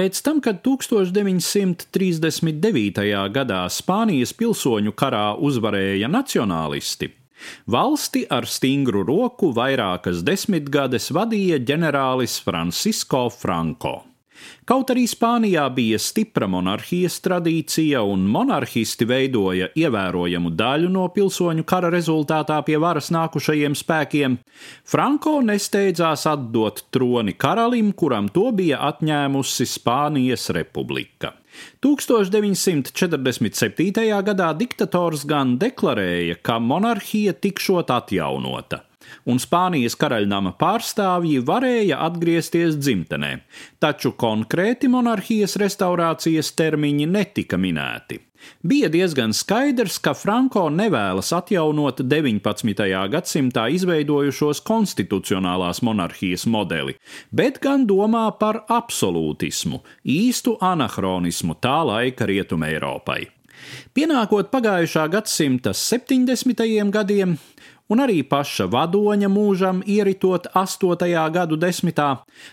Pēc tam, kad 1939. gadā Spānijas pilsoņu karā uzvarēja nacionālisti, valsti ar stingru roku vairākas desmitgades vadīja ģenerālis Francisco Franco. Kaut arī Spānijā bija stipra monarhijas tradīcija un monarhisti veidoja ievērojamu daļu no pilsoņu kara rezultātā pie varas nākušajiem spēkiem, Franko nesteidzās atdot troni karalim, kuram to bija atņēmusi Spānijas republika. 1947. gadā diktators gan deklarēja, ka monarhija tikšot atjaunota un Spānijas karaļnama pārstāvji varēja atgriezties dzimtenē, taču konkrēti monarhijas restaurācijas termiņi netika minēti. Bija diezgan skaidrs, ka Franko nevēlas atjaunot 19. gadsimtā izveidojušos konstitucionālās monarhijas modeli, bet gan domā par absolūtismu, īstu anahronismu tā laika rietumē Eiropai. Pienākot pagājušā gadsimta 70. gadiem, un arī paša vadoņa mūžam ieritot 8. gadu desmitā,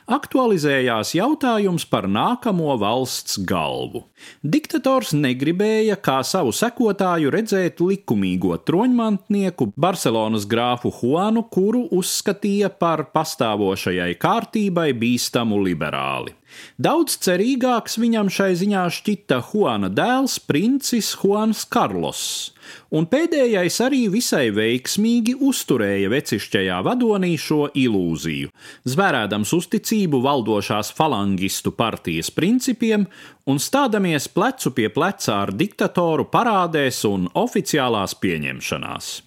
aktualizējās jautājums par nākamo valsts galvu. Diktators negribēja kā savu sekotāju redzēt likumīgo troņmantnieku Barcelonas grāfu Juanu, kuru uzskatīja par pastāvošajai kārtībai bīstamu liberāli. Daudz cerīgāks viņam šai ziņā šķita Juana dēls, princis Juans Karlos, un pēdējais arī visai veiksmīgi uzturēja vecišķajā vadonī šo ilūziju, zvērēdams uzticību valdošās falangistu partijas principiem un stādamies plecu pie pleca ar diktatoru parādēs un oficiālās pieņemšanās.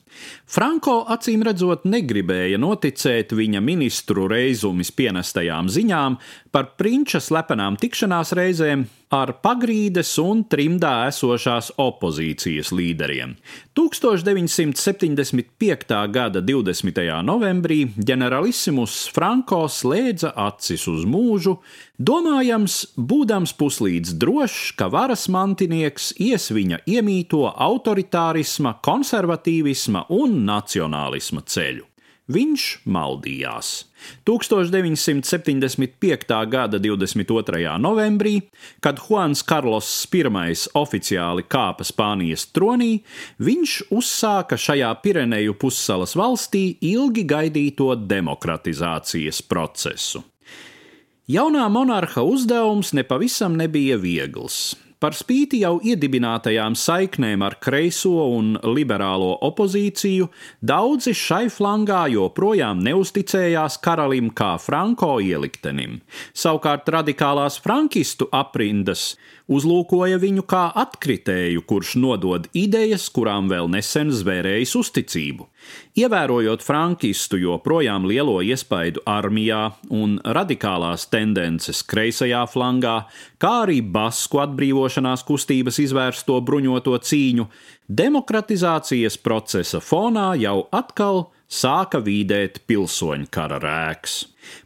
Franko acīm redzot negribēja noticēt viņa ministru reizumis pienestajām ziņām par prinča slepenām tikšanās reizēm ar pagrīdes un trimdā esošās opozīcijas līderiem. 1975. gada 20. novembrī ģenerālissimus Franko slēdza acis uz mūžu, domājams, būdams puslīdz drošs, ka varas mantinieks ies viņa iemīto autoritārisma, konservatīvisma un nacionālisma ceļu. Viņš maldījās. 1975. gada 22. novembrī, kad Juans Karlos I oficiāli kāpa Spānijas tronī, viņš uzsāka šajā Pireneju pussalas valstī ilgi gaidīto demokratizācijas procesu. Jaunā monarha uzdevums nepavisam nebija viegls. Par spīti jau iedibinātajām saiknēm ar kreiso un liberālo opozīciju, daudzi šai flangā joprojām neusticējās karalim kā Franko ieliktenim. Savukārt radikālās frankistu aprindas uzlūkoja viņu kā atkritēju, kurš nodod idejas, kurām vēl nesen zvērējis uzticību. Ievērojot frankistu joprojām lielo iespaidu armijā un radikālās tendences kreisajā flangā, kā arī basku atbrīvošanās kustības izvērsto bruņoto cīņu, demokratizācijas procesa fonā jau atkal sāka vīdēt pilsoņu kara rēks.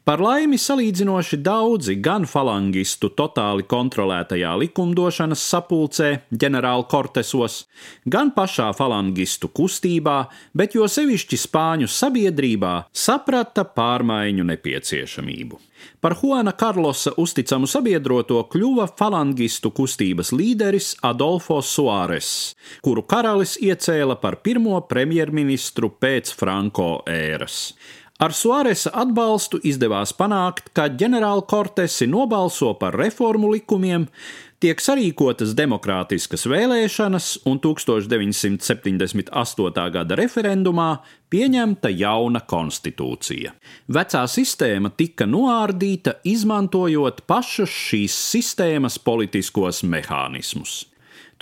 Par laimi salīdzinoši daudzi gan falangistu totāli kontrolētajā likumdošanas sapulcē, ģenerāla kortesos, gan pašā falangistu kustībā, bet jo sevišķi spāņu sabiedrībā saprata pārmaiņu nepieciešamību. Par Juana Karlosa uzticamu sabiedroto kļuva falangistu kustības līderis Adolfo Suāres, kuru karalis iecēla par pirmo premjerministru pēc Franko ēras. Ar Suāresa atbalstu izdevās panākt, ka ģenerāla Kortesi nobalso par reformu likumiem, tiek sarīkotas demokrātiskas vēlēšanas, un 1978. gada referendumā pieņemta jauna konstitūcija. Vecā sistēma tika noārdīta, izmantojot pašas šīs sistēmas politiskos mehānismus.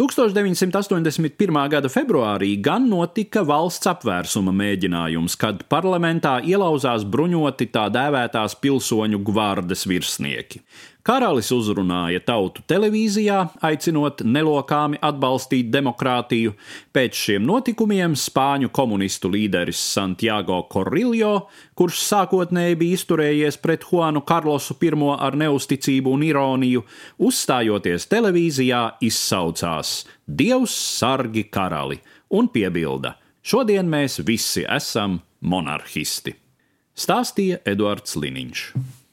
1981. gada februārī gan notika valsts apvērsuma mēģinājums, kad parlamentā ielauzās bruņoti tā dēvētās pilsoņu gvardes virsnieki. Karalis uzrunāja tautu televīzijā, aicinot nelokāmi atbalstīt demokrātiju. Pēc šiem notikumiem spāņu komunistu līderis Santiago Corrillo, kurš sākotnēji bija izturējies pret Juanu Karlosu I ar neusticību un ironiju, uzstājoties televīzijā, izsaucās: Dievs sargi karali un piebilda: Šodien mēs visi esam monarhisti. Stāstīja Eduards Liniņš.